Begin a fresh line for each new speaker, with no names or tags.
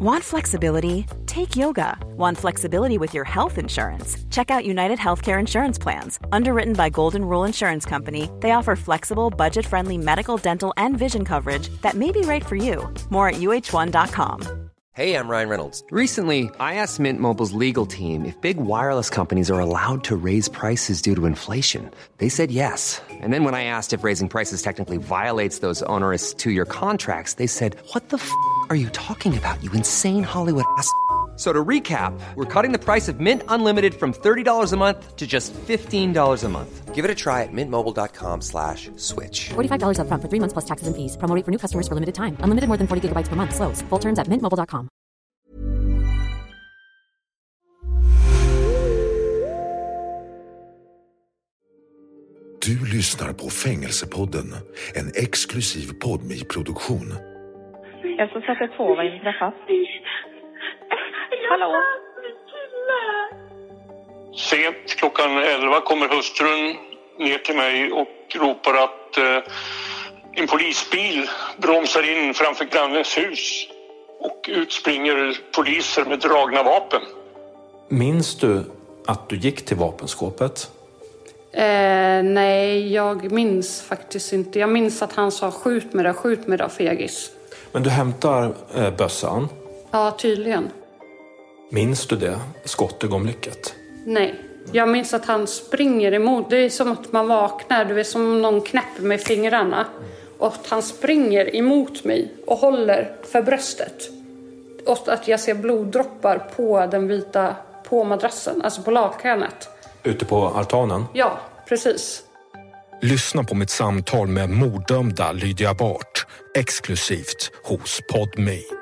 Want flexibility? Take yoga. Want flexibility with your health insurance? Check out United Healthcare Insurance Plans. Underwritten by Golden Rule Insurance Company, they offer flexible, budget friendly medical, dental, and vision coverage that may be right for you. More at uh1.com.
Hey, I'm Ryan Reynolds. Recently, I asked Mint Mobile's legal team if big wireless companies are allowed to raise prices due to inflation. They said yes. And then when I asked if raising prices technically violates those onerous two year contracts, they said, What the f are you talking about, you insane Hollywood ass? So to recap, we're cutting the price of Mint Unlimited from $30 a month to just $15 a month. Give it a try at mintmobile.com slash switch.
$45 upfront for three months plus taxes and fees. Promote for new customers for limited time. Unlimited more than 40 gigabytes per month. Slows. Full terms at mintmobile.com.
Du lyssnar på Fängelsepodden, en exklusiv podmi-produktion.
Jag ska sätta på vad vi träffas. Hallå?
Sent klockan 11 kommer hustrun ner till mig och ropar att eh, en polisbil bromsar in framför grannens hus och ut springer poliser med dragna vapen.
Minns du att du gick till vapenskåpet?
Eh, nej, jag minns faktiskt inte. Jag minns att han sa skjut med det, skjut med det, fegis.
Men du hämtar eh, bössan.
Ja, tydligen.
Minns du det skottögonblicket?
Nej. Jag minns att han springer emot. Det är som att man vaknar, du vet som om någon knäpper med fingrarna. Och att han springer emot mig och håller för bröstet. Och att jag ser bloddroppar på den vita, på madrassen, alltså på lakanet.
Ute på altanen?
Ja, precis.
Lyssna på mitt samtal med morddömda Lydia Bart exklusivt hos Podmi.